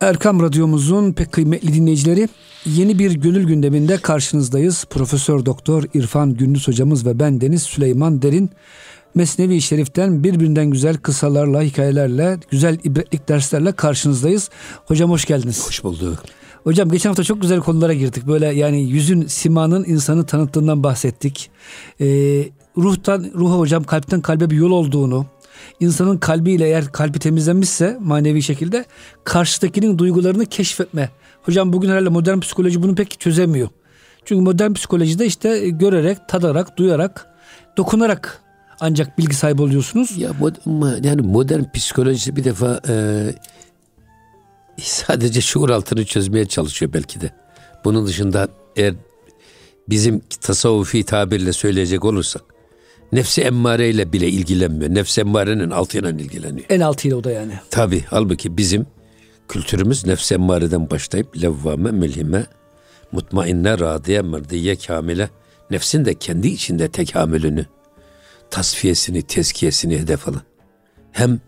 Erkam Radyomuzun pek kıymetli dinleyicileri yeni bir gönül gündeminde karşınızdayız. Profesör Doktor İrfan Gündüz hocamız ve ben Deniz Süleyman Derin Mesnevi Şerif'ten birbirinden güzel kısalarla, hikayelerle, güzel ibretlik derslerle karşınızdayız. Hocam hoş geldiniz. Hoş bulduk. Hocam geçen hafta çok güzel konulara girdik. Böyle yani yüzün, simanın insanı tanıttığından bahsettik. Ee, ruhtan, ruha hocam kalpten kalbe bir yol olduğunu, insanın kalbiyle eğer kalbi temizlenmişse manevi şekilde karşıdakinin duygularını keşfetme. Hocam bugün herhalde modern psikoloji bunu pek çözemiyor. Çünkü modern psikolojide işte görerek, tadarak, duyarak, dokunarak ancak bilgi sahibi oluyorsunuz. Ya yani modern psikolojisi bir defa e, sadece şuur altını çözmeye çalışıyor belki de. Bunun dışında eğer bizim tasavvufi tabirle söyleyecek olursak nefsi emmareyle bile ilgilenmiyor. Nefsi emmarenin altıyla ilgileniyor. En altıyla o da yani. Tabi halbuki bizim kültürümüz nefsi emmareden başlayıp levvame, milhime, mutmainne, radiye, mırdiye, kamile nefsin de kendi içinde tekamülünü, tasfiyesini, tezkiyesini hedef alın. Hem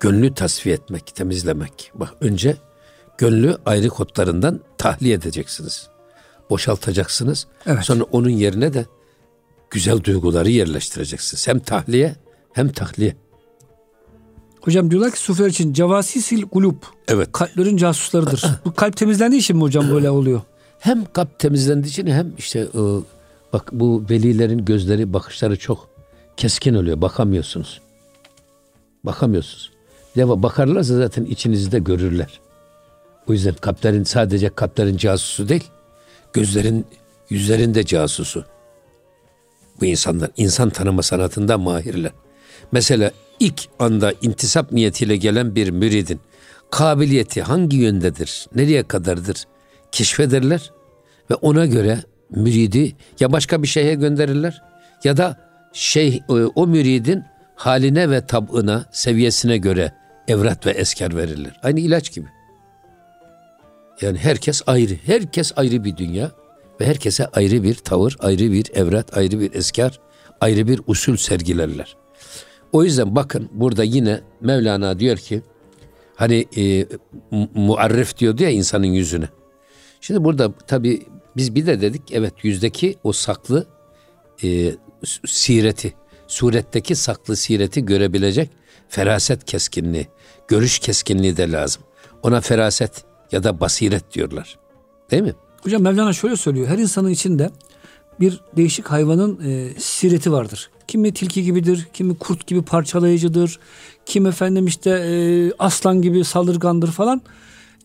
gönlü tasfiye etmek, temizlemek. Bak önce gönlü ayrı kodlarından tahliye edeceksiniz. Boşaltacaksınız. Evet. Sonra onun yerine de güzel duyguları yerleştireceksiniz. Hem tahliye hem tahliye. Hocam diyorlar ki sufiler için cevasisil kulüp. Evet. Kalplerin casuslarıdır. Bu kalp temizlendiği için mi hocam böyle oluyor? Hem kalp temizlendiği için hem işte o, bak bu velilerin gözleri bakışları çok keskin oluyor. Bakamıyorsunuz. Bakamıyorsunuz. Defa bakarlarsa zaten içinizde görürler. O yüzden kalplerin sadece kalplerin casusu değil, gözlerin, yüzlerin de casusu. Bu insanlar insan tanıma sanatında mahirler. Mesela ilk anda intisap niyetiyle gelen bir müridin kabiliyeti hangi yöndedir, nereye kadardır keşfederler ve ona göre müridi ya başka bir şeye gönderirler ya da şey o müridin haline ve tabına, seviyesine göre evrat ve esker verirler. Aynı ilaç gibi. Yani herkes ayrı, herkes ayrı bir dünya ve herkese ayrı bir tavır, ayrı bir evrat, ayrı bir eskar, ayrı bir usul sergilerler. O yüzden bakın burada yine Mevlana diyor ki hani e, muarrif diyordu ya insanın yüzüne. Şimdi burada tabi biz bir de dedik evet yüzdeki o saklı e, sireti, suretteki saklı sireti görebilecek feraset keskinliği, görüş keskinliği de lazım. Ona feraset ya da basiret diyorlar. Değil mi? Hocam Mevlana şöyle söylüyor. Her insanın içinde bir değişik hayvanın e, sireti vardır. Kimi tilki gibidir, kimi kurt gibi parçalayıcıdır, kim efendim işte e, aslan gibi saldırgandır falan.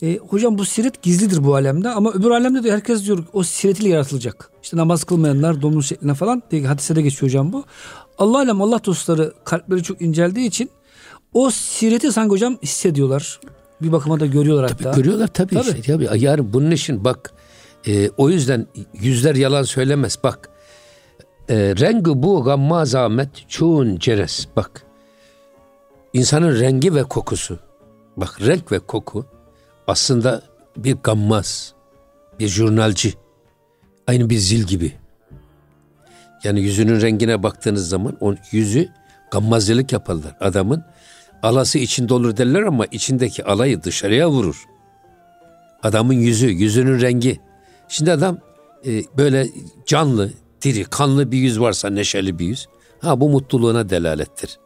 E, hocam bu siret gizlidir bu alemde ama öbür alemde de herkes diyor o siretiyle yaratılacak. İşte namaz kılmayanlar domuz şekline falan diye hadise de geçiyor hocam bu. Allah alem Allah dostları kalpleri çok inceldiği için o sireti sanki hocam hissediyorlar. Bir bakıma da görüyorlar tabii hatta. Görüyorlar tabii. tabii. Işte, tabii. Yani bunun için bak e, o yüzden yüzler yalan söylemez. Bak e, rengi bu gamma zahmet çoğun ceres. Bak insanın rengi ve kokusu. Bak renk ve koku aslında bir gammaz, bir jurnalci. Aynı bir zil gibi. Yani yüzünün rengine baktığınız zaman o yüzü gammazcılık yaparlar. Adamın alası içinde olur derler ama içindeki alayı dışarıya vurur. Adamın yüzü, yüzünün rengi. Şimdi adam e, böyle canlı, diri, kanlı bir yüz varsa neşeli bir yüz. Ha bu mutluluğuna delalettir.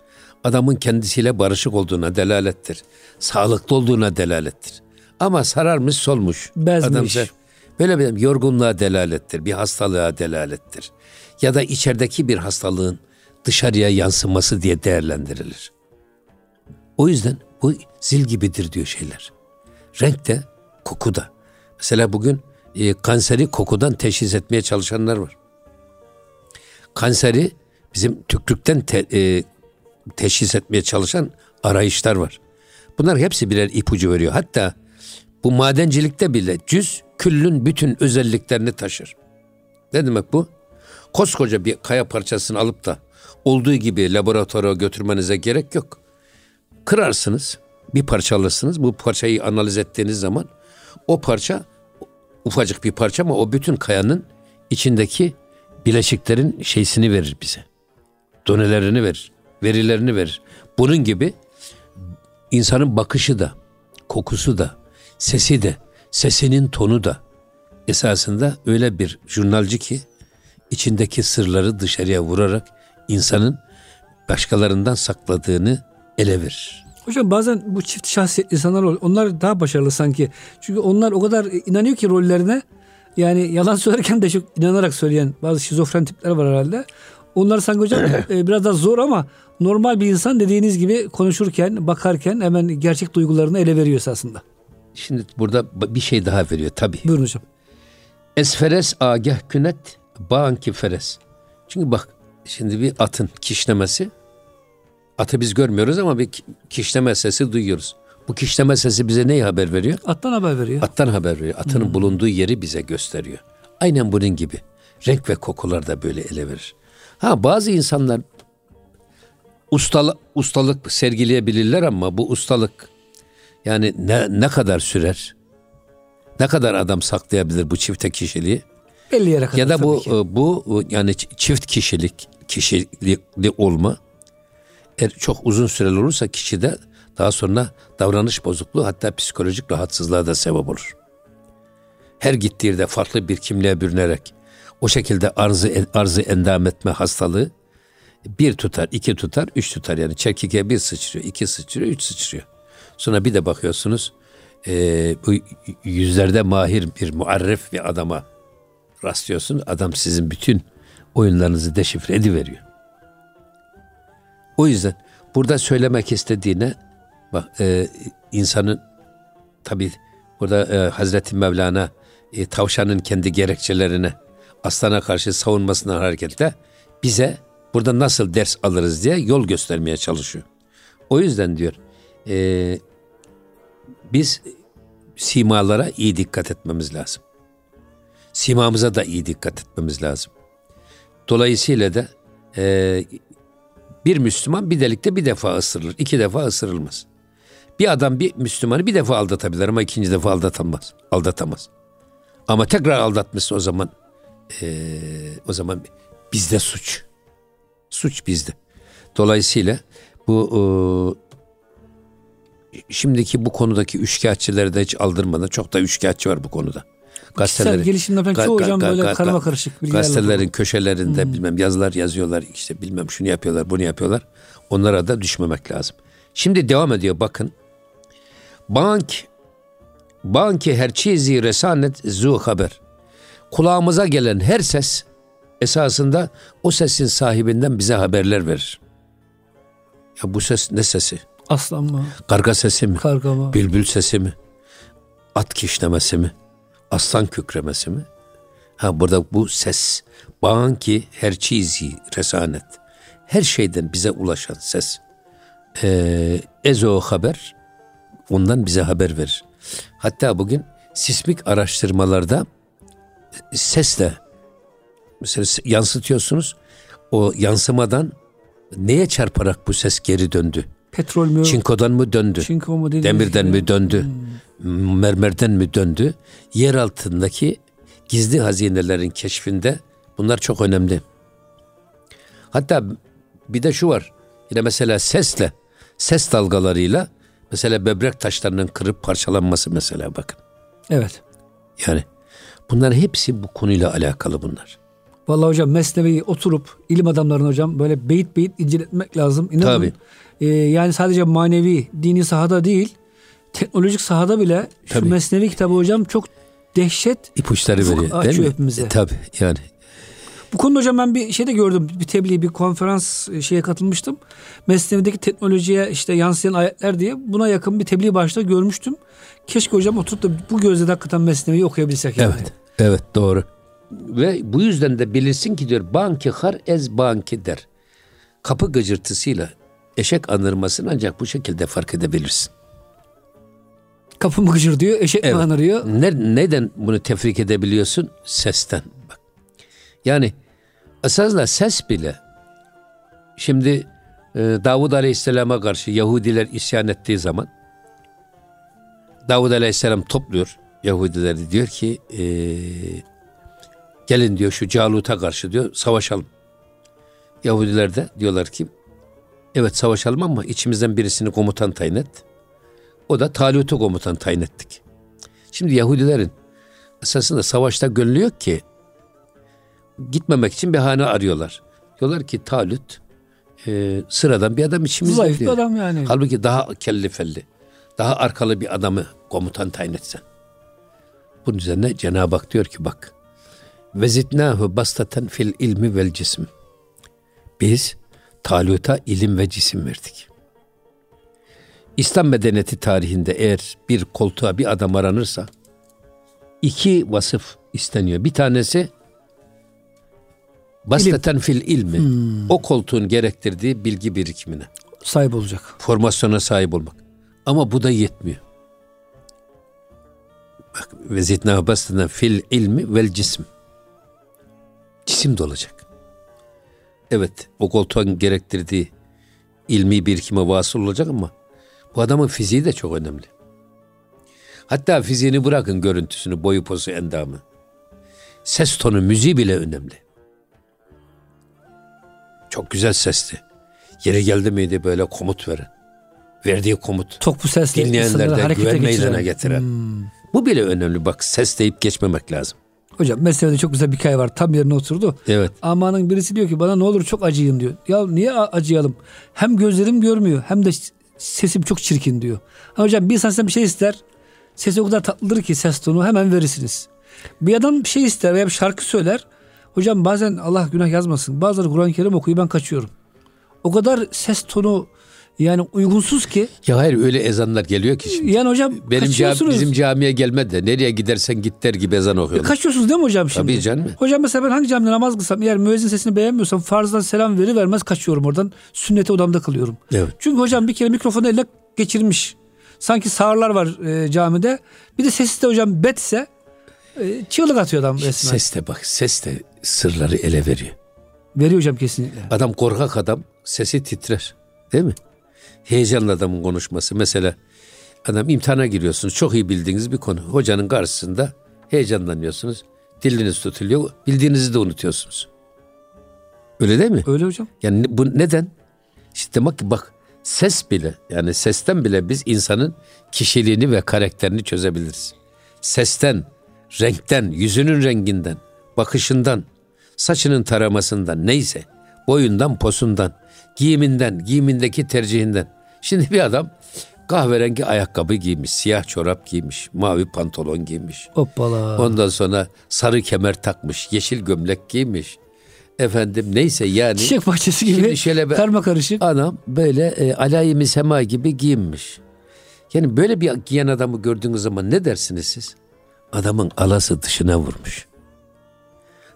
Adamın kendisiyle barışık olduğuna delalettir. Sağlıklı olduğuna delalettir. Ama sararmış solmuş. Bezmiş. Adam böyle bir yorgunluğa delalettir. Bir hastalığa delalettir. Ya da içerideki bir hastalığın dışarıya yansıması diye değerlendirilir. O yüzden bu zil gibidir diyor şeyler. Renk de koku da. Mesela bugün e, kanseri kokudan teşhis etmeye çalışanlar var. Kanseri bizim tükrükten te, e, teşhis etmeye çalışan arayışlar var. Bunlar hepsi birer ipucu veriyor. Hatta bu madencilikte bile cüz küllün bütün özelliklerini taşır. Ne demek bu? Koskoca bir kaya parçasını alıp da olduğu gibi laboratuvara götürmenize gerek yok. Kırarsınız, bir parça alırsınız. Bu parçayı analiz ettiğiniz zaman o parça ufacık bir parça ama o bütün kayanın içindeki bileşiklerin şeysini verir bize. Donelerini verir, verilerini verir. Bunun gibi insanın bakışı da, kokusu da, sesi de, sesinin tonu da esasında öyle bir jurnalci ki içindeki sırları dışarıya vurarak insanın başkalarından sakladığını ele verir. Hocam bazen bu çift şahsiyet insanlar oluyor. Onlar daha başarılı sanki. Çünkü onlar o kadar inanıyor ki rollerine. Yani yalan söylerken de çok inanarak söyleyen bazı şizofren tipler var herhalde. Onlar sanki hocam e, biraz daha zor ama normal bir insan dediğiniz gibi konuşurken, bakarken hemen gerçek duygularını ele veriyor esasında. Şimdi burada bir şey daha veriyor tabii. Buyurun hocam. Esferes agah künet bağanki feres. Çünkü bak şimdi bir atın kişnemesi atı biz görmüyoruz ama bir kişneme sesi duyuyoruz. Bu kişneme sesi bize neyi haber veriyor? Attan haber veriyor. Attan haber veriyor. Atın hmm. bulunduğu yeri bize gösteriyor. Aynen bunun gibi. Renk ve kokular da böyle ele verir. Ha bazı insanlar ustalık, ustalık sergileyebilirler ama bu ustalık yani ne, ne kadar sürer? Ne kadar adam saklayabilir bu çifte kişiliği? Belli yere kadar Ya da bu e, bu yani çift kişilik kişilikli olma eğer çok uzun süreli olursa kişide daha sonra davranış bozukluğu hatta psikolojik rahatsızlığa da sebep olur. Her gittiği yerde farklı bir kimliğe bürünerek o şekilde arzı, arzı endam etme hastalığı bir tutar, iki tutar, üç tutar. Yani çekike bir sıçrıyor, iki sıçrıyor, üç sıçrıyor. Sonra bir de bakıyorsunuz e, bu yüzlerde mahir bir muarref bir adama rastlıyorsun. Adam sizin bütün oyunlarınızı deşifre ediveriyor. O yüzden burada söylemek istediğine bak e, insanın tabi burada e, Hazreti Mevlana e, tavşanın kendi gerekçelerine aslana karşı savunmasından hareketle bize burada nasıl ders alırız diye yol göstermeye çalışıyor. O yüzden diyor e, biz simalara iyi dikkat etmemiz lazım. Simamıza da iyi dikkat etmemiz lazım. Dolayısıyla da e, bir Müslüman bir delikte bir defa ısırılır, iki defa ısırılmaz. Bir adam bir Müslümanı bir defa aldatabilir ama ikinci defa aldatamaz. Aldatamaz. Ama tekrar aldatmışsa o zaman e, o zaman bizde suç. Suç bizde. Dolayısıyla bu e, şimdiki bu konudaki üçkağıtçıları da hiç aldırmadan çok da üçkağıtçı var bu konuda. Gazetelerin, gelişimde falan çoğu hocam böyle ga, karma karışık bilgilerle. Gazetelerin var. köşelerinde hmm. bilmem yazılar yazıyorlar işte bilmem şunu yapıyorlar bunu yapıyorlar. Onlara da düşmemek lazım. Şimdi devam ediyor bakın. Bank banki her çizi resanet zu haber. Kulağımıza gelen her ses esasında o sesin sahibinden bize haberler verir. Ya bu ses ne sesi? Aslan mı? Karga sesi mi? Karga mı? Bülbül sesi mi? At kişnemesi mi? Aslan kükremesi mi? Ha burada bu ses. Bağın ki her çizi resanet. Her şeyden bize ulaşan ses. Ee, ezo haber ondan bize haber verir. Hatta bugün sismik araştırmalarda sesle mesela yansıtıyorsunuz. O yansımadan neye çarparak bu ses geri döndü? Petrol mü? Çinkodan mı döndü? Çinko mu Demirden mi döndü? Hmm. Mermerden mi döndü? Yer altındaki gizli hazinelerin keşfinde bunlar çok önemli. Hatta bir de şu var. Yine mesela sesle, ses dalgalarıyla mesela böbrek taşlarının kırıp parçalanması mesela bakın. Evet. Yani bunlar hepsi bu konuyla alakalı bunlar. Vallahi hocam mesneveyi oturup ilim adamlarını hocam böyle beyit beyit inceletmek lazım. İnanın, Tabii. E, yani sadece manevi, dini sahada değil, teknolojik sahada bile Tabii. şu mesnevi kitabı hocam çok dehşet ipuçları veriyor değil mi? Hepimize. E, tabii yani. Bu konuda hocam ben bir şey de gördüm. Bir tebliğ, bir konferans e, şeye katılmıştım. Mesnevi'deki teknolojiye işte yansıyan ayetler diye buna yakın bir tebliğ başta görmüştüm. Keşke hocam oturup da bu gözle hakikaten Mesnevi'yi okuyabilsek. Yani. Evet, evet doğru. Ve bu yüzden de bilirsin ki diyor banki har ez banki der. Kapı gıcırtısıyla eşek anırmasını ancak bu şekilde fark edebilirsin. Kapı mı gıcır diyor, eşek evet. mi anırıyor? Ne, neden bunu tefrik edebiliyorsun? Sesten. Bak. Yani esasla ses bile şimdi e, Davud Aleyhisselam'a karşı Yahudiler isyan ettiği zaman Davud Aleyhisselam topluyor Yahudileri diyor ki e, Gelin diyor şu Calut'a karşı diyor savaşalım. Yahudiler de diyorlar ki evet savaşalım ama içimizden birisini komutan tayin et. O da Talut'u komutan tayin ettik. Şimdi Yahudilerin esasında savaşta gönlü yok ki gitmemek için bir hane arıyorlar. Diyorlar ki Talut e, sıradan bir adam içimizde Zayıf bir adam yani. Halbuki daha kelli felli, daha arkalı bir adamı komutan tayin etsen. Bunun üzerine Cenab-ı Hak diyor ki bak. Vezidnahu bastaten fil ilmi vel cisim. Biz Talut'a ilim ve cisim verdik. İslam medeniyeti tarihinde eğer bir koltuğa bir adam aranırsa iki vasıf isteniyor. Bir tanesi bastaten fil ilmi. O koltuğun gerektirdiği bilgi birikimine Sahip olacak. formasyona sahip olmak. Ama bu da yetmiyor. Bak ve zidna bastıdan fil ilmi vel cisim. Cisim de olacak. Evet o koltuğun gerektirdiği ilmi birikime vasıl olacak ama bu adamın fiziği de çok önemli. Hatta fiziğini bırakın görüntüsünü, boyu pozu, endamı. Ses tonu, müziği bile önemli. Çok güzel sesli. Yeri geldi miydi böyle komut veren. Verdiği komut. Çok bu sesle insanları Dinleyenlerde harekete güven meydana getiren. Hmm. Bu bile önemli. Bak ses deyip geçmemek lazım. Hocam meselede çok güzel bir hikaye var. Tam yerine oturdu. Evet. Amanın birisi diyor ki bana ne olur çok acıyın diyor. Ya niye acıyalım? Hem gözlerim görmüyor hem de sesim çok çirkin diyor. Ha hocam bir insan sizden bir şey ister. Sesi o kadar tatlıdır ki ses tonu hemen verirsiniz. Bir adam bir şey ister veya bir şarkı söyler. Hocam bazen Allah günah yazmasın. Bazıları Kur'an-ı Kerim okuyor ben kaçıyorum. O kadar ses tonu yani uygunsuz ki. Ya hayır öyle ezanlar geliyor ki şimdi. Yani hocam Benim cami, bizim camiye gelmedi de nereye gidersen git der gibi ezan okuyorlar. Kaçıyorsunuz değil mi hocam şimdi? Tabii canım. Hocam mesela ben hangi camide namaz kılsam eğer müezzin sesini beğenmiyorsam farzdan selam veri vermez kaçıyorum oradan. Sünneti odamda kılıyorum. Evet. Çünkü hocam bir kere mikrofonu eline geçirmiş. Sanki sağırlar var e, camide. Bir de sesi de hocam betse e, çığlık atıyor adam resmen. Ses de bak ses de sırları ele veriyor. Veriyor hocam kesinlikle. Adam korkak adam sesi titrer. Değil mi? Heyecanlı adamın konuşması. Mesela adam imtihana giriyorsunuz. Çok iyi bildiğiniz bir konu. Hocanın karşısında heyecanlanıyorsunuz. Diliniz tutuluyor. Bildiğinizi de unutuyorsunuz. Öyle değil mi? Öyle hocam. Yani bu neden? İşte demek ki bak ses bile yani sesten bile biz insanın kişiliğini ve karakterini çözebiliriz. Sesten, renkten, yüzünün renginden, bakışından, saçının taramasından neyse, boyundan, posundan, giyiminden, giyimindeki tercihinden. Şimdi bir adam kahverengi ayakkabı giymiş, siyah çorap giymiş, mavi pantolon giymiş. Hoppala. Ondan sonra sarı kemer takmış, yeşil gömlek giymiş. Efendim neyse yani. Çiçek bahçesi gibi Şimdi şöyle bir- karma karışık. Adam böyle e, alayimi sema gibi giyinmiş. Yani böyle bir giyen adamı gördüğünüz zaman ne dersiniz siz? Adamın alası dışına vurmuş.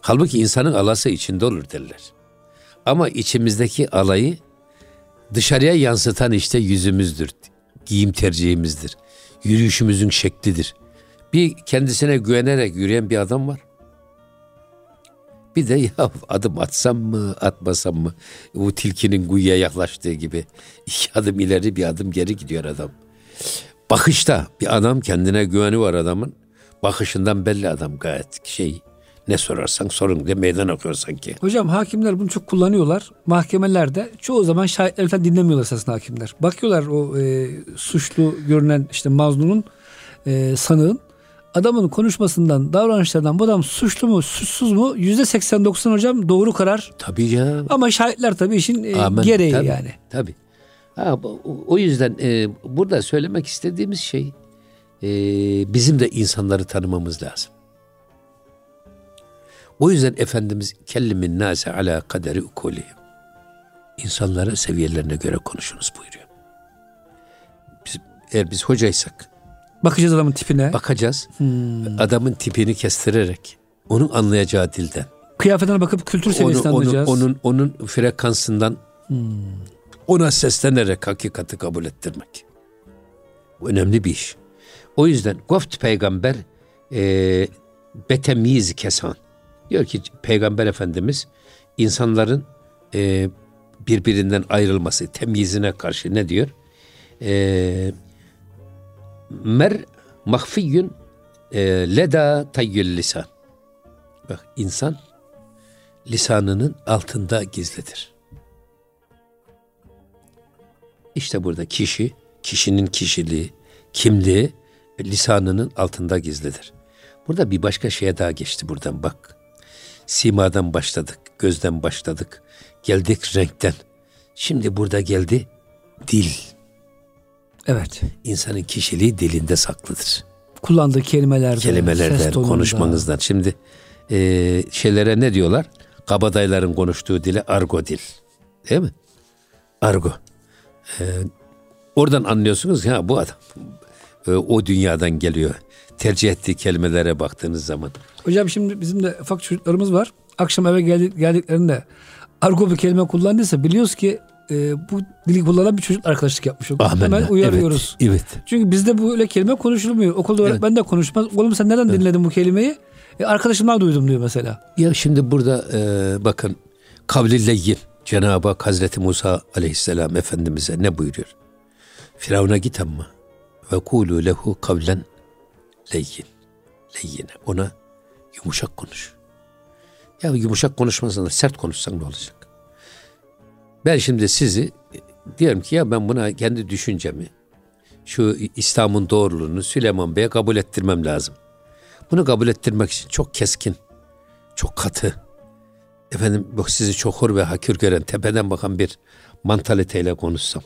Halbuki insanın alası içinde olur derler. Ama içimizdeki alayı dışarıya yansıtan işte yüzümüzdür. Giyim tercihimizdir. Yürüyüşümüzün şeklidir. Bir kendisine güvenerek yürüyen bir adam var. Bir de ya adım atsam mı atmasam mı bu tilkinin kuyuya yaklaştığı gibi iki adım ileri bir adım geri gidiyor adam. Bakışta bir adam kendine güveni var adamın. Bakışından belli adam gayet şey ne sorarsan sorun diye meydan okuyor sanki. Hocam hakimler bunu çok kullanıyorlar. Mahkemelerde çoğu zaman şahitleri falan dinlemiyorlar esasında hakimler. Bakıyorlar o e, suçlu görünen işte mazlunun e, sanığın adamın konuşmasından, davranışlarından bu adam suçlu mu, suçsuz mu? Yüzde 89 hocam doğru karar. Tabii ya. Ama şahitler tabii işin e, Amen. gereği Tabii, yani. Tabii. Ha, o yüzden e, burada söylemek istediğimiz şey e, bizim de insanları tanımamız lazım. O yüzden Efendimiz kellimin nase ala kaderi ukuli. İnsanlara seviyelerine göre konuşunuz buyuruyor. Biz, eğer biz hocaysak Bakacağız adamın tipine. bakacağız Hmm. adamın tipini kestirerek onun anlayacağı dilden Kıyafetine bakıp kültür onu, seviyesini onun, anlayacağız. onun, onun frekansından ona seslenerek hakikati kabul ettirmek. Bu önemli bir iş. O yüzden Goft peygamber e, betemiz kesan. Diyor ki peygamber efendimiz insanların e, birbirinden ayrılması, temyizine karşı ne diyor? E, mer mahfiyyün e, leda tayyül lisan. Bak insan lisanının altında gizlidir. İşte burada kişi, kişinin kişiliği, kimliği lisanının altında gizlidir. Burada bir başka şeye daha geçti buradan bak. Simadan başladık, gözden başladık, geldik renkten. Şimdi burada geldi dil. Evet. İnsanın kişiliği dilinde saklıdır. Kullandığı kelimelerden, Kelimelerden, ses tonunda. konuşmanızdan. Şimdi e, şeylere ne diyorlar? Kabadayların konuştuğu dile argo dil. Değil mi? Argo. E, oradan anlıyorsunuz ya bu adam e, o dünyadan geliyor. Tercih ettiği kelimelere baktığınız zaman. Hocam şimdi bizim de ufak çocuklarımız var. Akşam eve geldi- geldiklerinde argo bir kelime kullandıysa biliyoruz ki e, bu dili kullanan bir çocuk arkadaşlık yapmış. Amenna. Hemen uyarıyoruz. Evet. evet. Çünkü bizde bu öyle kelime konuşulmuyor. Okulda öğretmen de konuşmaz. Oğlum sen neden dinledin bu kelimeyi? E, arkadaşımdan duydum diyor mesela. Ya şimdi burada e, bakın kavli leyyin Cenab-ı Hak Hazreti Musa aleyhisselam Efendimiz'e ne buyuruyor? Firavun'a git ama ve kulu lehu kavlen leyyin. Leyyine. Ona yumuşak konuş. Ya yumuşak konuşmasan da sert konuşsan ne olacak? Ben şimdi sizi diyorum ki ya ben buna kendi düşüncemi şu İslam'ın doğruluğunu Süleyman Bey'e kabul ettirmem lazım. Bunu kabul ettirmek için çok keskin, çok katı, efendim bak sizi çok hor ve hakir gören, tepeden bakan bir mantaliteyle konuşsam.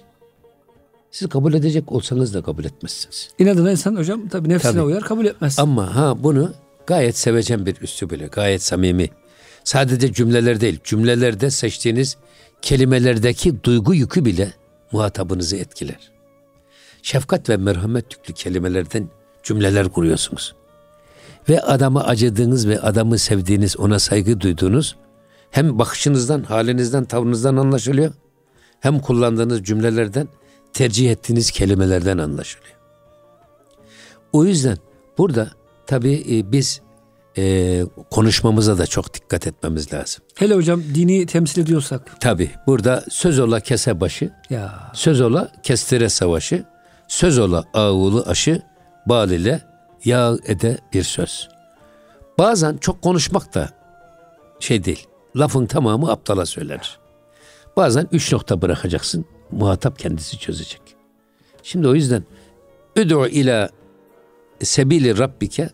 Siz kabul edecek olsanız da kabul etmezsiniz. İnadına insan hocam tabii nefsine Tabii. uyar kabul etmez. Ama ha bunu gayet sevecen bir üslubuyla, gayet samimi. Sadece cümleler değil, cümlelerde seçtiğiniz kelimelerdeki duygu yükü bile muhatabınızı etkiler. Şefkat ve merhamet yüklü kelimelerden cümleler kuruyorsunuz. Ve adama acıdığınız ve adamı sevdiğiniz, ona saygı duyduğunuz hem bakışınızdan, halinizden, tavrınızdan anlaşılıyor. Hem kullandığınız cümlelerden, tercih ettiğiniz kelimelerden anlaşılıyor. O yüzden burada tabii e, biz e, konuşmamıza da çok dikkat etmemiz lazım. Hele hocam dini temsil ediyorsak. Tabii burada söz ola kese başı, Ya söz ola kestire savaşı, söz ola ağulu aşı, bal ile yağ ede bir söz. Bazen çok konuşmak da şey değil, lafın tamamı aptala söylenir. Bazen üç nokta bırakacaksın, muhatap kendisi çözecek. Şimdi o yüzden üd'u ila sebili rabbike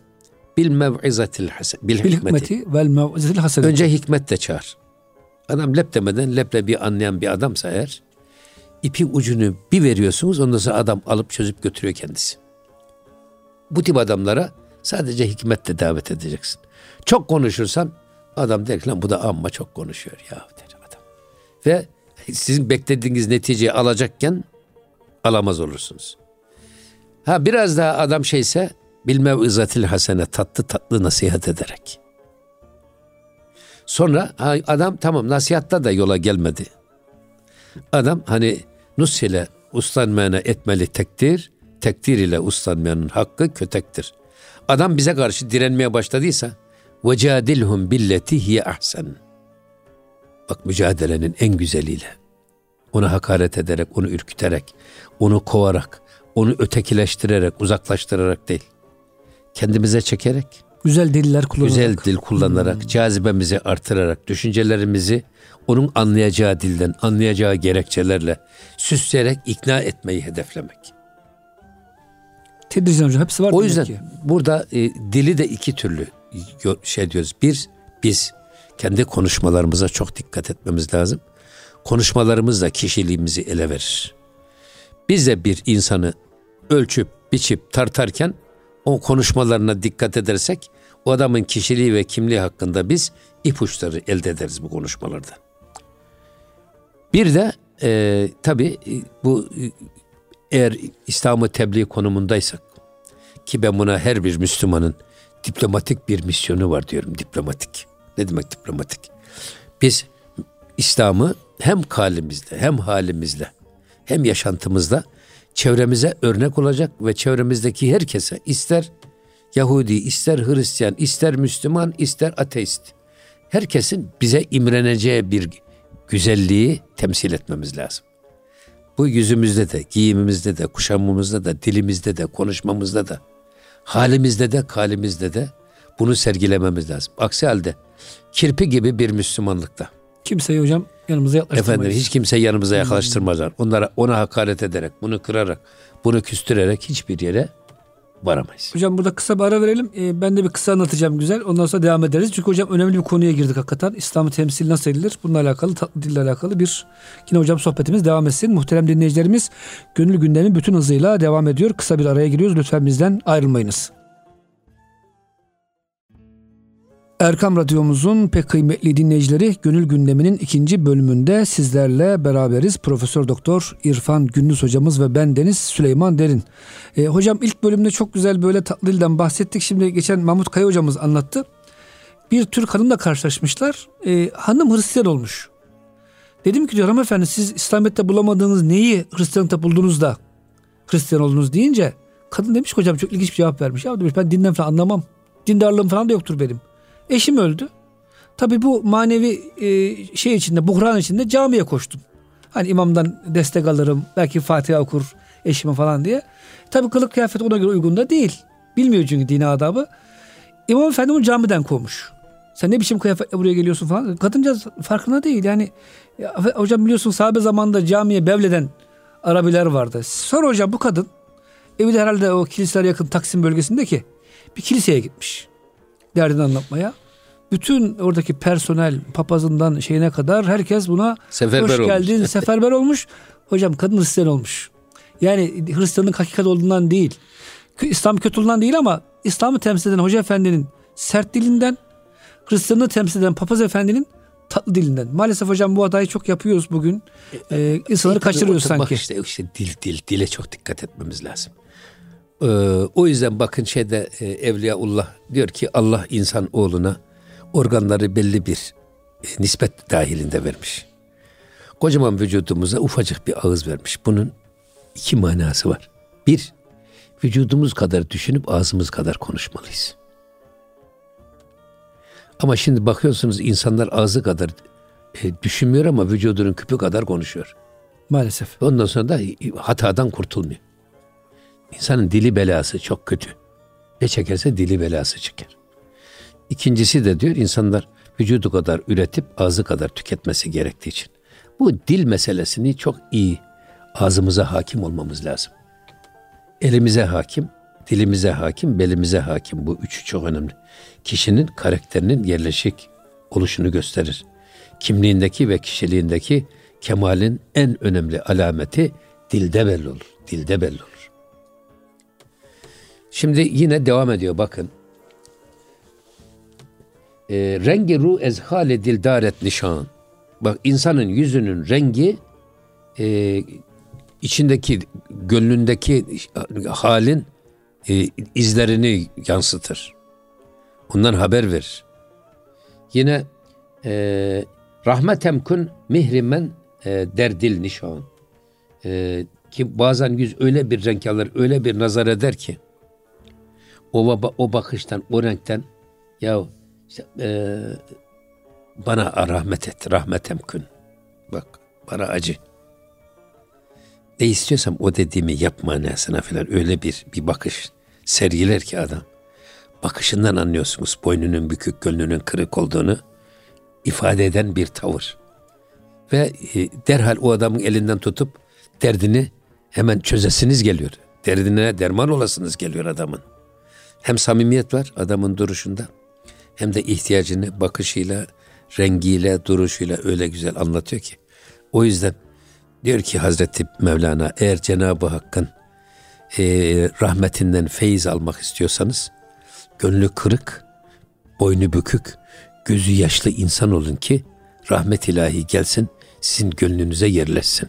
bil mev'izatil hasen bil hikmeti. vel mev'izetil hasene. Önce hikmet de çağır. Adam lep demeden leblebi anlayan bir adamsa eğer ipin ucunu bir veriyorsunuz ondan sonra adam alıp çözüp götürüyor kendisi. Bu tip adamlara sadece hikmetle davet edeceksin. Çok konuşursan adam der ki lan bu da amma çok konuşuyor ya der adam. Ve sizin beklediğiniz neticeyi alacakken alamaz olursunuz. Ha biraz daha adam şeyse bilmev izatil hasene tatlı tatlı nasihat ederek. Sonra ha, adam tamam nasihatta da yola gelmedi. Adam hani nus ile uslanmayana etmeli tekdir, tekdir ile uslanmayanın hakkı kötektir. Adam bize karşı direnmeye başladıysa vecadilhum billeti hiye ahsen. Bak mücadelenin en güzeliyle. Onu hakaret ederek, onu ürküterek, onu kovarak, onu ötekileştirerek, uzaklaştırarak değil. Kendimize çekerek, Güzel deliller kullanarak. güzel dil kullanarak, cazibemizi artırarak, düşüncelerimizi onun anlayacağı dilden, anlayacağı gerekçelerle süsleyerek ikna etmeyi hedeflemek. Tedricen hocam hepsi var. O yüzden ki. burada e, dili de iki türlü şey diyoruz. Bir, biz kendi konuşmalarımıza çok dikkat etmemiz lazım. Konuşmalarımız da kişiliğimizi ele verir. Biz de bir insanı ölçüp, biçip, tartarken o konuşmalarına dikkat edersek o adamın kişiliği ve kimliği hakkında biz ipuçları elde ederiz bu konuşmalardan. Bir de e, tabii e, bu e, eğer İslam'ı tebliğ konumundaysak ki ben buna her bir Müslümanın diplomatik bir misyonu var diyorum diplomatik. Ne demek diplomatik? Biz İslam'ı hem kalimizle hem halimizle hem yaşantımızda çevremize örnek olacak ve çevremizdeki herkese ister Yahudi, ister Hristiyan, ister Müslüman, ister ateist. Herkesin bize imreneceği bir güzelliği temsil etmemiz lazım. Bu yüzümüzde de, giyimimizde de, kuşamımızda da, dilimizde de, konuşmamızda da, halimizde de, kalimizde de bunu sergilememiz lazım. Aksi halde kirpi gibi bir Müslümanlıkta. Kimseyi hocam yanımıza yaklaştırmayız. Efendim hiç kimse yanımıza yaklaştırmazlar. Onlara ona hakaret ederek, bunu kırarak, bunu küstürerek hiçbir yere varamayız. Hocam burada kısa bir ara verelim. Ee, ben de bir kısa anlatacağım güzel. Ondan sonra devam ederiz. Çünkü hocam önemli bir konuya girdik hakikaten. İslam'ı temsil nasıl edilir? Bununla alakalı, tatlı dille alakalı bir yine hocam sohbetimiz devam etsin. Muhterem dinleyicilerimiz gönül gündemi bütün hızıyla devam ediyor. Kısa bir araya giriyoruz. Lütfen bizden ayrılmayınız. Erkam Radyomuzun pek kıymetli dinleyicileri Gönül Gündemi'nin ikinci bölümünde sizlerle beraberiz. Profesör Doktor İrfan Gündüz hocamız ve ben Deniz Süleyman Derin. E, hocam ilk bölümde çok güzel böyle tatlı bahsettik. Şimdi geçen Mahmut Kaya hocamız anlattı. Bir Türk hanımla karşılaşmışlar. E, hanım Hristiyan olmuş. Dedim ki diyor hanımefendi siz İslamiyet'te bulamadığınız neyi Hristiyanlıkta buldunuz da Hristiyan oldunuz deyince kadın demiş ki hocam çok ilginç bir cevap vermiş. Ya demiş ben dinden falan anlamam. Dindarlığım falan da yoktur benim. Eşim öldü. Tabii bu manevi e, şey içinde, buhran içinde camiye koştum. Hani imamdan destek alırım, belki Fatiha okur eşime falan diye. Tabii kılık kıyafet ona göre uygun da değil. Bilmiyor çünkü dini adabı. İmam Efendi onu camiden kovmuş. Sen ne biçim kıyafetle buraya geliyorsun falan. Kadıncağız farkında değil. Yani ya, hocam biliyorsun sahabe zamanında camiye bevleden Arabiler vardı. Sonra hocam bu kadın evi de herhalde o kiliselere yakın Taksim bölgesindeki bir kiliseye gitmiş derdini anlatmaya. Bütün oradaki personel papazından şeyine kadar herkes buna seferber hoş geldin olmuş. seferber olmuş. Hocam kadın Hristiyan olmuş. Yani Hristiyanlık hakikat olduğundan değil. İslam kötülüğünden değil ama İslam'ı temsil eden Hoca Efendi'nin sert dilinden, Hristiyanlığı temsil eden Papaz Efendi'nin tatlı dilinden. Maalesef hocam bu hatayı çok yapıyoruz bugün. Ee, insanları kaçırıyoruz sanki. Bak işte, işte dil dil dile çok dikkat etmemiz lazım. Ee, o yüzden bakın şeyde e, Evliyaullah diyor ki Allah insan oğluna organları belli bir e, nispet dahilinde vermiş. Kocaman vücudumuza ufacık bir ağız vermiş. Bunun iki manası var. Bir, vücudumuz kadar düşünüp ağzımız kadar konuşmalıyız. Ama şimdi bakıyorsunuz insanlar ağzı kadar e, düşünmüyor ama vücudunun küpü kadar konuşuyor. Maalesef. Ondan sonra da hatadan kurtulmuyor. İnsanın dili belası çok kötü. Ne çekerse dili belası çeker. İkincisi de diyor insanlar vücudu kadar üretip ağzı kadar tüketmesi gerektiği için. Bu dil meselesini çok iyi ağzımıza hakim olmamız lazım. Elimize hakim, dilimize hakim, belimize hakim. Bu üçü çok önemli. Kişinin karakterinin yerleşik oluşunu gösterir. Kimliğindeki ve kişiliğindeki kemalin en önemli alameti dilde belli olur. Dilde belli olur. Şimdi yine devam ediyor bakın. E, rengi ru ezhale dildaret nişan. Bak insanın yüzünün rengi e, içindeki gönlündeki halin e, izlerini yansıtır. Ondan haber verir. Yine e, rahmetem kun mihrimen e, derdil nişan. E, ki bazen yüz öyle bir renk alır, öyle bir nazar eder ki o, o bakıştan, o renkten ya işte, e, bana rahmet et, rahmet emkün. Bak bana acı. Ne istiyorsam o dediğimi yapma manasına falan öyle bir bir bakış sergiler ki adam. Bakışından anlıyorsunuz boynunun bükük, gönlünün kırık olduğunu ifade eden bir tavır. Ve e, derhal o adamın elinden tutup derdini hemen çözesiniz geliyor. Derdine derman olasınız geliyor adamın. Hem samimiyet var adamın duruşunda hem de ihtiyacını bakışıyla, rengiyle, duruşuyla öyle güzel anlatıyor ki. O yüzden diyor ki Hazreti Mevlana eğer Cenab-ı Hakk'ın e, rahmetinden feyiz almak istiyorsanız gönlü kırık, boynu bükük, gözü yaşlı insan olun ki rahmet ilahi gelsin sizin gönlünüze yerleşsin.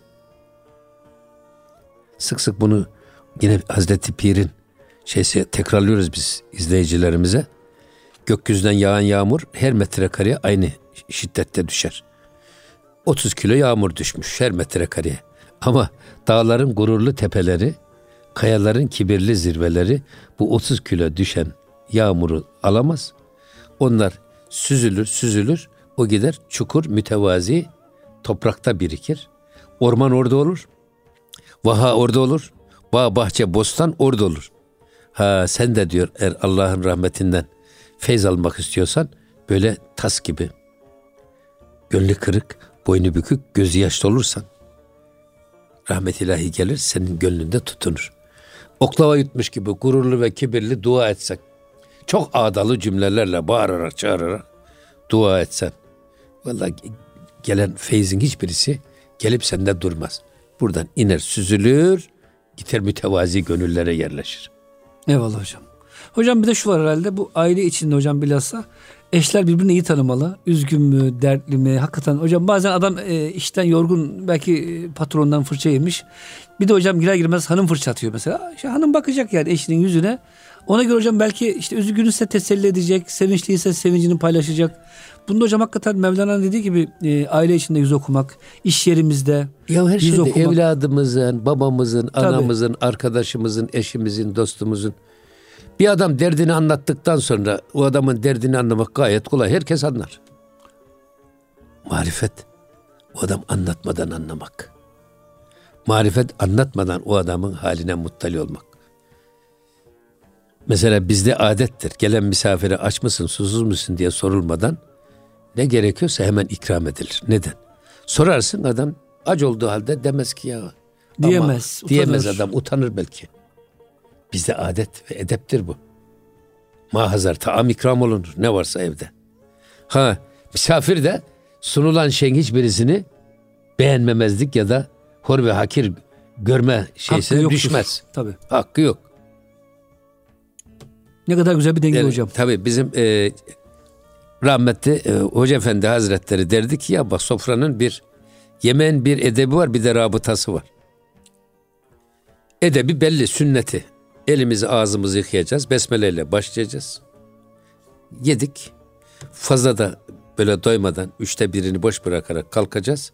Sık sık bunu yine Hazreti Pir'in şeysi tekrarlıyoruz biz izleyicilerimize. Gökyüzünden yağan yağmur her metrekareye aynı şiddette düşer. 30 kilo yağmur düşmüş her metrekareye. Ama dağların gururlu tepeleri, kayaların kibirli zirveleri bu 30 kilo düşen yağmuru alamaz. Onlar süzülür, süzülür. O gider çukur, mütevazi toprakta birikir. Orman orada olur. Vaha orada olur. Bağ, bahçe, bostan orada olur. Ha sen de diyor eğer Allah'ın rahmetinden feyz almak istiyorsan böyle tas gibi gönlü kırık, boynu bükük, gözü yaşlı olursan rahmet ilahi gelir senin gönlünde tutunur. oklava yutmuş gibi gururlu ve kibirli dua etsek. Çok ağdalı cümlelerle bağırarak çağırarak dua etsen. Vallahi gelen feyzin hiçbirisi gelip sende durmaz. Buradan iner süzülür, gider mütevazi gönüllere yerleşir. Eyvallah hocam. Hocam bir de şu var herhalde bu aile içinde hocam bilhassa eşler birbirini iyi tanımalı. Üzgün mü, dertli mi? Hakikaten hocam bazen adam e, işten yorgun belki e, patrondan fırça yemiş. Bir de hocam girer girmez hanım fırça atıyor mesela. İşte hanım bakacak yani eşinin yüzüne. Ona göre hocam belki işte üzgünse teselli edecek, sevinçliyse sevincini paylaşacak. Bunda hocam hakikaten Mevlana'nın dediği gibi e, aile içinde yüz okumak, iş yerimizde Ya her yüz şeyde okumak. evladımızın, babamızın, Tabii. anamızın, arkadaşımızın, eşimizin, dostumuzun bir adam derdini anlattıktan sonra o adamın derdini anlamak gayet kolay. Herkes anlar. Marifet o adam anlatmadan anlamak. Marifet anlatmadan o adamın haline muttali olmak. Mesela bizde adettir. Gelen misafire aç mısın, susuz musun diye sorulmadan ne gerekiyorsa hemen ikram edilir. Neden? Sorarsın adam aç olduğu halde demez ki ya. Ama Diyemez, Diyemez utanır. adam utanır belki. Bizde adet ve edeptir bu. Mahazar taam ikram olunur ne varsa evde. Ha misafir de sunulan şeyin hiçbirisini beğenmemezlik ya da hor ve hakir görme şeysine düşmez. Tabii. Hakkı yok. Ne kadar güzel bir denge Yani hocam. Tabii bizim e, rahmetli e, Hoca Efendi Hazretleri derdi ki ya bak sofranın bir yemeğin bir edebi var bir de rabıtası var. Edebi belli sünneti. Elimizi ağzımızı yıkayacağız. Besmele ile başlayacağız. Yedik. Fazla da böyle doymadan üçte birini boş bırakarak kalkacağız.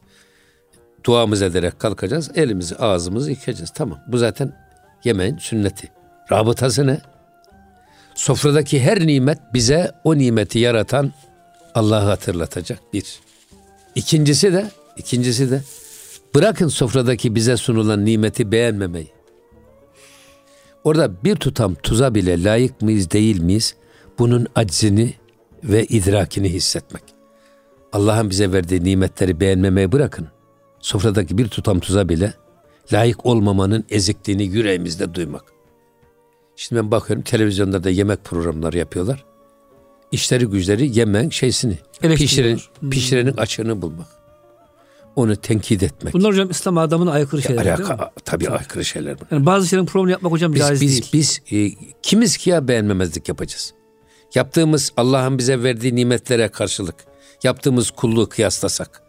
Duamız ederek kalkacağız. Elimizi ağzımızı yıkayacağız. Tamam bu zaten yemeğin sünneti. Rabıtası ne? Sofradaki her nimet bize o nimeti yaratan Allah'ı hatırlatacak bir. İkincisi de, ikincisi de bırakın sofradaki bize sunulan nimeti beğenmemeyi. Orada bir tutam tuza bile layık mıyız değil miyiz? Bunun aczini ve idrakini hissetmek. Allah'ın bize verdiği nimetleri beğenmemeyi bırakın. Sofradaki bir tutam tuza bile layık olmamanın ezikliğini yüreğimizde duymak. Şimdi ben bakıyorum televizyonda da yemek programları yapıyorlar. İşleri güçleri yemeğin şeysini, pişiren, Hmm. pişirenin açığını bulmak. Onu tenkit etmek. Bunlar hocam İslam adamına aykırı şeyler değil mi? Alaka, tabii aykırı şeyler bunlar. Yani bazı şeylerin programını yapmak hocam Biz, caiz biz, değil. biz e, kimiz ki ya beğenmemezlik yapacağız? Yaptığımız Allah'ın bize verdiği nimetlere karşılık yaptığımız kulluğu kıyaslasak.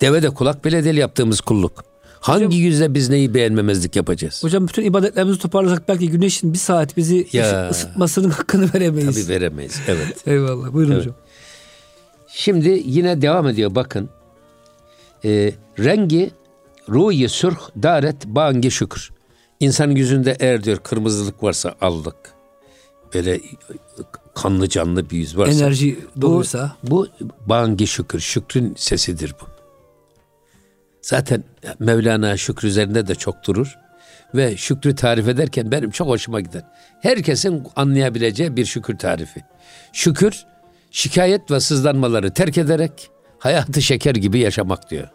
Deve de kulak bile değil yaptığımız kulluk. Hangi Hocam- yüzde biz neyi beğenmemezlik yapacağız? Hocam bütün ibadetlerimizi toparlasak belki güneşin bir saat bizi Ya. ısıtmasının hakkını veremeyiz. Tabii veremeyiz. Evet. Eyvallah. Buyurun Evet. hocam. Şimdi yine devam ediyor bakın. Ee, rengi ruhi sürh daret bangi şükür. İnsanın yüzünde eğer diyor kırmızılık varsa allık. Böyle kanlı canlı bir yüz varsa. Enerji doluysa. Bu, bu bangi şükür. Şükrün sesidir bu. Zaten Mevlana şükür üzerinde de çok durur. Ve şükrü tarif ederken benim çok hoşuma gider. Herkesin anlayabileceği bir şükür tarifi. Şükür, şikayet ve sızlanmaları terk ederek hayatı şeker gibi yaşamak diyor.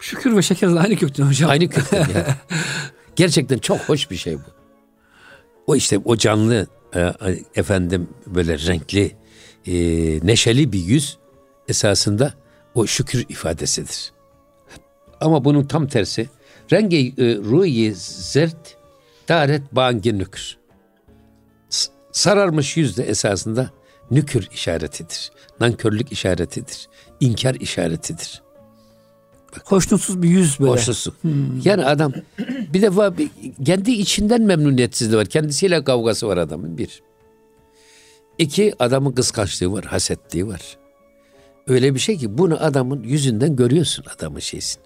Şükür ve şeker aynı kökten hocam. Aynı kökten yani. Gerçekten çok hoş bir şey bu. O işte o canlı e, efendim böyle renkli e, neşeli bir yüz esasında o şükür ifadesidir. Ama bunun tam tersi rengi e, ruhi zert daret bangi nükür. Sararmış yüz de esasında nükür işaretidir. Nankörlük işaretidir. inkar işaretidir. Hoşnutsuz bir yüz böyle. Hoşnutsuz. Yani adam bir defa bir, kendi içinden memnuniyetsizliği var. Kendisiyle kavgası var adamın bir. İki adamın kıskançlığı var, hasetliği var. Öyle bir şey ki bunu adamın yüzünden görüyorsun adamın şeysini.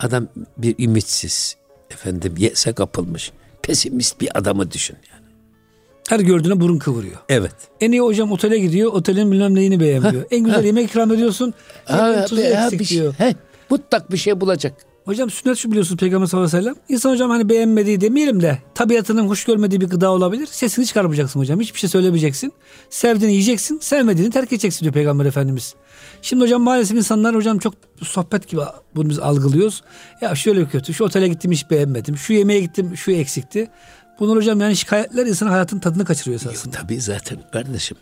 Adam bir ümitsiz, efendim yese kapılmış, pesimist bir adamı düşün yani. Her gördüğüne burun kıvırıyor. Evet. En iyi hocam otele gidiyor. Otelin bilmem neyini beğenmiyor. en güzel yemek ikram ediyorsun. Ha, tuzu ha, eksik bir şey, diyor. he, mutlak bir şey bulacak. Hocam sünnet şu biliyorsunuz Peygamber sallallahu aleyhi ve sellem. İnsan hocam hani beğenmediği demeyelim de tabiatının hoş görmediği bir gıda olabilir. Sesini çıkarmayacaksın hocam. Hiçbir şey söylemeyeceksin. Sevdiğini yiyeceksin. Sevmediğini terk edeceksin diyor Peygamber Efendimiz. Şimdi hocam maalesef insanlar hocam çok sohbet gibi bunu biz algılıyoruz. Ya şöyle kötü. Şu otele gittim hiç beğenmedim. Şu yemeğe gittim şu eksikti. Bunlar hocam yani şikayetler insanın hayatın tadını kaçırıyor esasında. Tabii zaten kardeşim.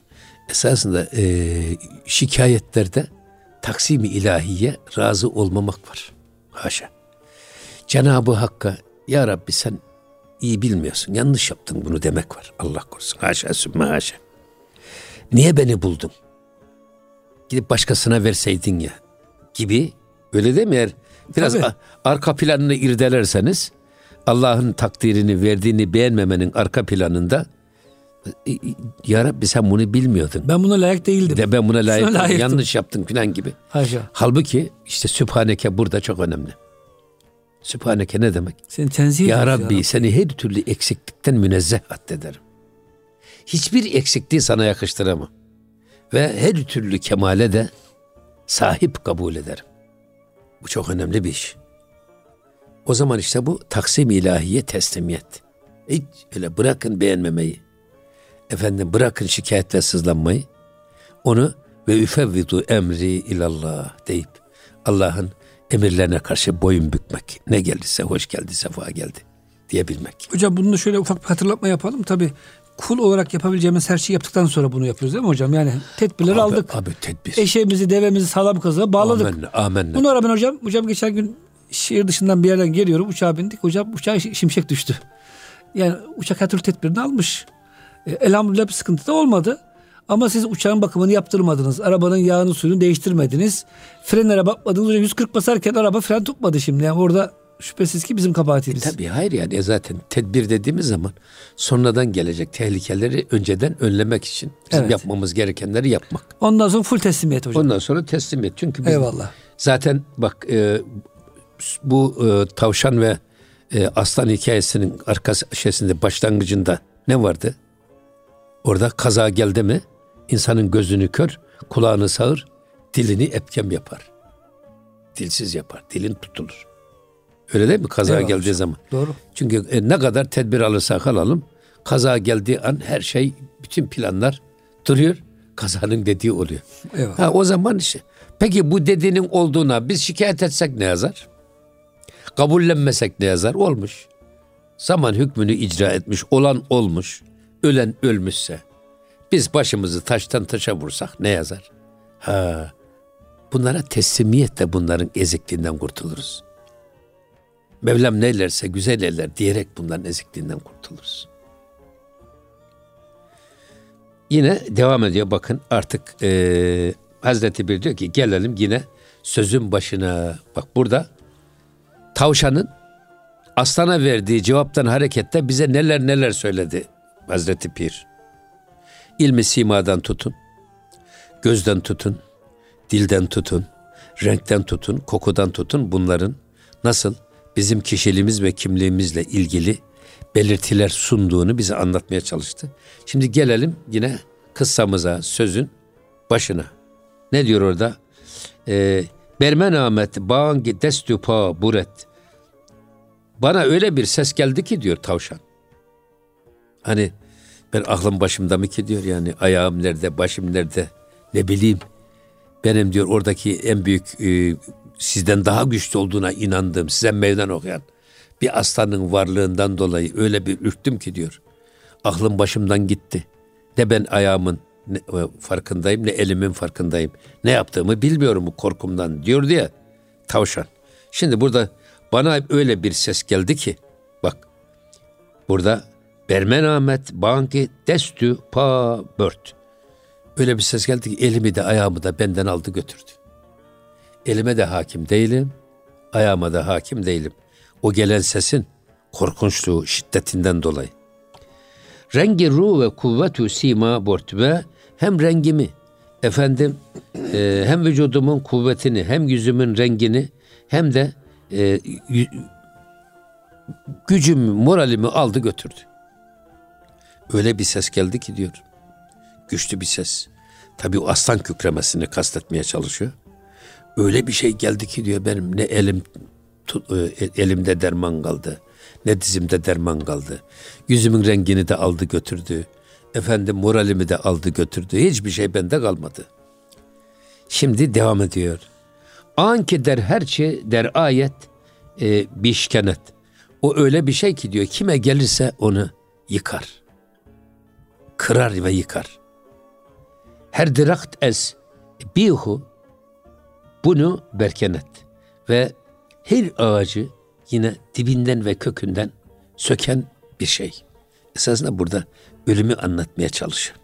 Esasında e, şikayetlerde taksimi ilahiye razı olmamak var. Haşa. Cenab-ı Hakk'a ya Rabbi sen iyi bilmiyorsun. Yanlış yaptın bunu demek var. Allah korusun. Haşa sümme haşa. Niye beni buldun? Gidip başkasına verseydin ya gibi öyle değil mi? Eğer biraz Tabii. arka planını irdelerseniz Allah'ın takdirini verdiğini beğenmemenin arka planında "E, e, ya Rabbi sen bunu bilmiyordun. Ben buna layık değildim. De ben buna layık layıktım. yanlış yaptın filan gibi. Haşa. Halbuki işte Sübhaneke burada çok önemli. Sübhaneke ne demek? Seni tenzih Ya ediyoruz Rabbi seni her türlü eksiklikten münezzeh addederim. Hiçbir eksikliği sana yakıştıramam. Ve her türlü kemale de sahip kabul ederim. Bu çok önemli bir iş. O zaman işte bu taksim ilahiye teslimiyet. Hiç öyle bırakın beğenmemeyi. Efendim bırakın şikayet ve sızlanmayı. Onu ve üfevvidu emri ilallah deyip Allah'ın emirlerine karşı boyun bükmek. Ne geldiyse hoş geldi, sefa geldi diyebilmek. Hocam bunu da şöyle ufak bir hatırlatma yapalım. Tabi kul olarak yapabileceğimiz her şeyi yaptıktan sonra bunu yapıyoruz değil mi hocam? Yani tedbirleri Abi- aldık. Abi tedbir. Eşeğimizi, devemizi sağlam kazığa bağladık. Amenna, amenna. Buna rağmen hocam, hocam geçen gün şehir dışından bir yerden geliyorum. Uçağa bindik. Hocam uçağa şi- şimşek düştü. Yani uçak her türlü tedbirini almış. E, elhamdülillah bir sıkıntı da olmadı. Ama siz uçağın bakımını yaptırmadınız. Arabanın yağını suyunu değiştirmediniz. Frenlere bakmadınız. Hocam 140 basarken araba fren tutmadı şimdi. Yani orada şüphesiz ki bizim kabahatimiz. Tabii hayır yani e zaten tedbir dediğimiz zaman sonradan gelecek tehlikeleri önceden önlemek için bizim Evet. yapmamız gerekenleri yapmak. Ondan sonra full teslimiyet hocam. Ondan sonra teslimiyet. Çünkü biz Eyvallah. zaten bak e, bu e, tavşan ve e, aslan hikayesinin arka şeysinde başlangıcında ne vardı? Orada kaza geldi mi insanın gözünü kör, kulağını sağır, dilini epkem yapar. Dilsiz yapar, dilin tutulur. Öyle değil mi kaza Eyvallah geldiği hocam. zaman? Doğru. Çünkü e, ne kadar tedbir alırsak alalım, kaza geldiği an her şey, bütün planlar duruyor. Kazanın dediği oluyor. Eyvallah. Ha, o zaman işte. Peki bu dediğinin olduğuna biz şikayet etsek ne yazar? Kabullenmesek ne yazar? Olmuş. Zaman hükmünü icra etmiş, olan olmuş, ölen ölmüşse. Biz başımızı taştan taşa vursak ne yazar? Ha, bunlara teslimiyetle bunların ezikliğinden kurtuluruz. Mevlam neylerse güzel eller diyerek bunların ezikliğinden kurtuluruz. Yine devam ediyor bakın artık eee Hazreti Bir diyor ki gelelim yine sözün başına. Bak burada tavşanın aslana verdiği cevaptan hareketle bize neler neler söyledi Hazreti Pir. İlmi simadan tutun, gözden tutun, dilden tutun, renkten tutun, kokudan tutun bunların nasıl bizim kişiliğimiz ve kimliğimizle ilgili belirtiler sunduğunu bize anlatmaya çalıştı. Şimdi gelelim yine kıssamıza, sözün başına. Ne diyor orada? Ee, Bermen Ahmet bağın destüpa buret. Bana öyle bir ses geldi ki diyor tavşan. Hani ben aklım başımda mı ki diyor yani ayağım nerede, başım nerede ne bileyim. Benim diyor oradaki en büyük e, sizden daha güçlü olduğuna inandığım, size meydan okuyan bir aslanın varlığından dolayı öyle bir ürktüm ki diyor. Aklım başımdan gitti. Ne ben ayağımın ne, e, farkındayım ne elimin farkındayım. Ne yaptığımı bilmiyorum bu korkumdan diyordu ya tavşan. Şimdi burada bana öyle bir ses geldi ki bak burada Bermen Ahmet Banki Destü Pa Bört. Öyle bir ses geldi ki elimi de ayağımı da benden aldı götürdü. Elime de hakim değilim, ayağıma da hakim değilim. O gelen sesin korkunçluğu, şiddetinden dolayı. Rengi ruh ve kuvvetü sima bort ve hem rengimi, efendim e, hem vücudumun kuvvetini, hem yüzümün rengini, hem de e, gücümü, moralimi aldı götürdü. Öyle bir ses geldi ki diyor. Güçlü bir ses. Tabii o aslan kükremesini kastetmeye çalışıyor. Öyle bir şey geldi ki diyor benim ne elim e, elimde derman kaldı. Ne dizimde derman kaldı. Yüzümün rengini de aldı götürdü. Efendim moralimi de aldı götürdü. Hiçbir şey bende kalmadı. Şimdi devam ediyor. Anki der her şey der ayet e, bişkenet. O öyle bir şey ki diyor kime gelirse onu yıkar. Kırar ve yıkar. Her dirakt es bihu bunu berkenet ve her ağacı yine dibinden ve kökünden söken bir şey. Esasında burada ölümü anlatmaya çalışıyor.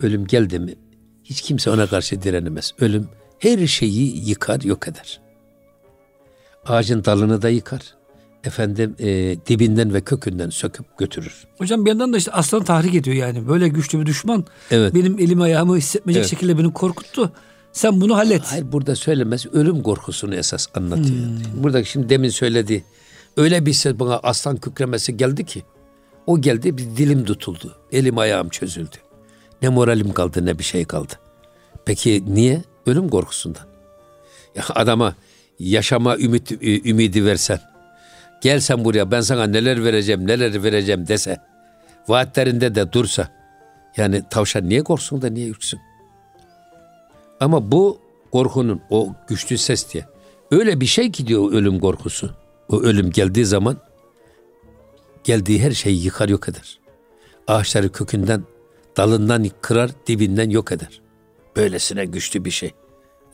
Ölüm geldi mi hiç kimse ona karşı direnemez. Ölüm her şeyi yıkar, yok eder. Ağacın dalını da yıkar. Efendim e, dibinden ve kökünden söküp götürür. Hocam bir yandan da işte aslan tahrik ediyor yani. Böyle güçlü bir düşman Evet. benim elim ayağımı hissetmeyecek Evet. şekilde beni korkuttu. Sen bunu hallet. Hayır burada söylemez ölüm korkusunu esas anlatıyor. Burada şimdi demin söyledi. Öyle bir ses bana aslan kükremesi geldi ki. O geldi bir dilim tutuldu. Elim ayağım çözüldü. Ne moralim kaldı ne bir şey kaldı. Peki niye? Ölüm korkusundan. Ya adama yaşama ümit, ümidi versen. Gel sen buraya ben sana neler vereceğim neler vereceğim dese. Vaatlerinde de dursa. Yani tavşan niye korksun da niye ürksün? Ama bu korkunun o güçlü ses diye. Öyle bir şey ki diyor ölüm korkusu. O ölüm geldiği zaman geldiği her şeyi yıkar yok eder. Ağaçları kökünden, dalından kırar, dibinden yok eder. Böylesine güçlü bir şey.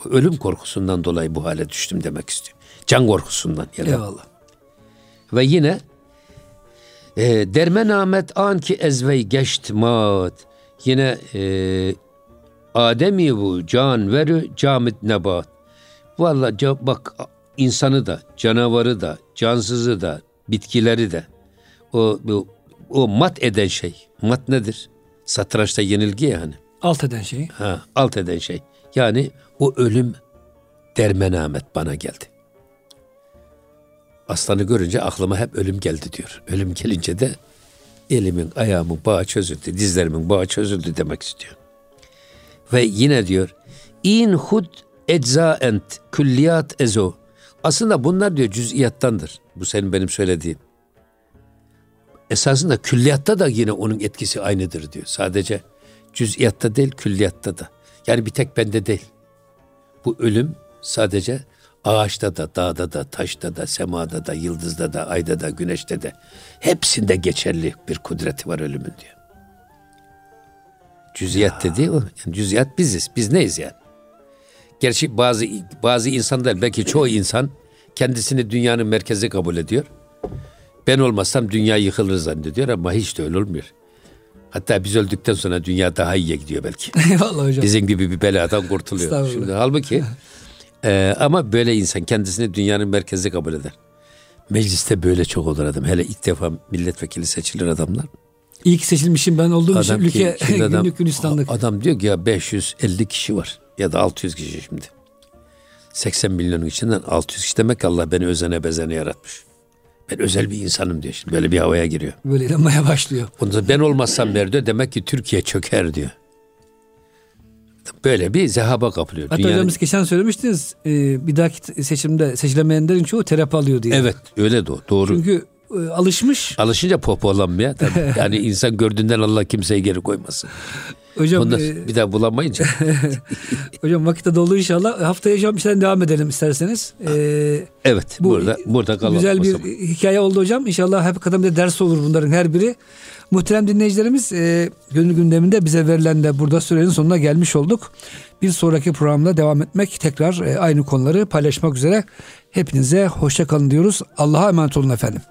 O ölüm korkusundan dolayı bu hale düştüm demek istiyor. Can korkusundan. Ya da Eyvallah. Ve yine e, dermen Ahmet an ki ezvey geçt mat. Yine e, Ademi bu can verü camit nebat. Valla bak insanı da, canavarı da, cansızı da, bitkileri de o bu, o mat eden şey. Mat nedir? Satrançta yenilgi ya hani. Alt eden şey. Ha, alt eden şey. Yani o ölüm dermenamet bana geldi. Aslanı görünce aklıma hep ölüm geldi diyor. Ölüm gelince de elimin ayağımın bağı çözüldü, dizlerimin bağı çözüldü demek istiyor. Ve yine diyor in hud ecza ent külliyat ezo. Aslında bunlar diyor cüz'iyattandır. Bu senin benim söylediğim. Esasında külliyatta da yine onun etkisi aynıdır diyor. Sadece cüz'iyatta değil külliyatta da. Yani bir tek bende değil. Bu ölüm sadece ağaçta da, dağda da, taşta da, semada da, yıldızda da, ayda da, güneşte de hepsinde geçerli bir kudreti var ölümün diyor. Cüz'iyat dediği o. Yani cüz'iyat biziz. Biz neyiz yani? Gerçi bazı bazı insanlar belki çoğu insan kendisini dünyanın merkezi kabul ediyor. Ben olmazsam dünya yıkılır zannediyor ama hiç de öyle olmuyor. Hatta biz öldükten sonra dünya daha iyiye gidiyor belki. Eyvallah hocam. Bizim gibi bir beladan kurtuluyor. Şimdi halbuki e, ama böyle insan kendisini dünyanın merkezi kabul eder. Mecliste böyle çok olur adam. Hele ilk defa milletvekili seçilir adamlar. Ki seçilmişim ben olduğum için Adam ki ülke şimdi adam, günlük gülistanlık. adam diyor ki ya 550 kişi var ya da 600 kişi şimdi. 80 milyonun içinden 600 kişi demek ki Allah beni özene bezene yaratmış. Ben özel bir insanım diyor şimdi böyle bir havaya giriyor. Böyle inanmaya başlıyor. Onda ben olmazsam der diyor demek ki Türkiye çöker diyor. Böyle bir zehaba kapılıyor. Hatta Dünyanın- hocam siz geçen söylemiştiniz e, bir dahaki seçimde seçilemeyenlerin çoğu terapi alıyor diye. Evet öyle o, doğru. Çünkü e, alışmış. Alışınca popolanmaya tabii. Yani insan gördüğünden Allah kimseyi geri koymasın. Hocam Ondan e, bir daha bulamayınca. hocam vakitte doldu inşallah. Haftaya hocam işten devam edelim isterseniz. E, Evet Bu burada burada kalalım. güzel bir hikaye oldu hocam. İnşallah hep kademde ders olur bunların her biri. Muhterem dinleyicilerimiz e, gönül gündeminde bize verilen de burada sürenin sonuna gelmiş olduk. Bir sonraki programda devam etmek tekrar e, aynı konuları paylaşmak üzere. Hepinize hoşça kalın diyoruz. Allah'a emanet olun efendim.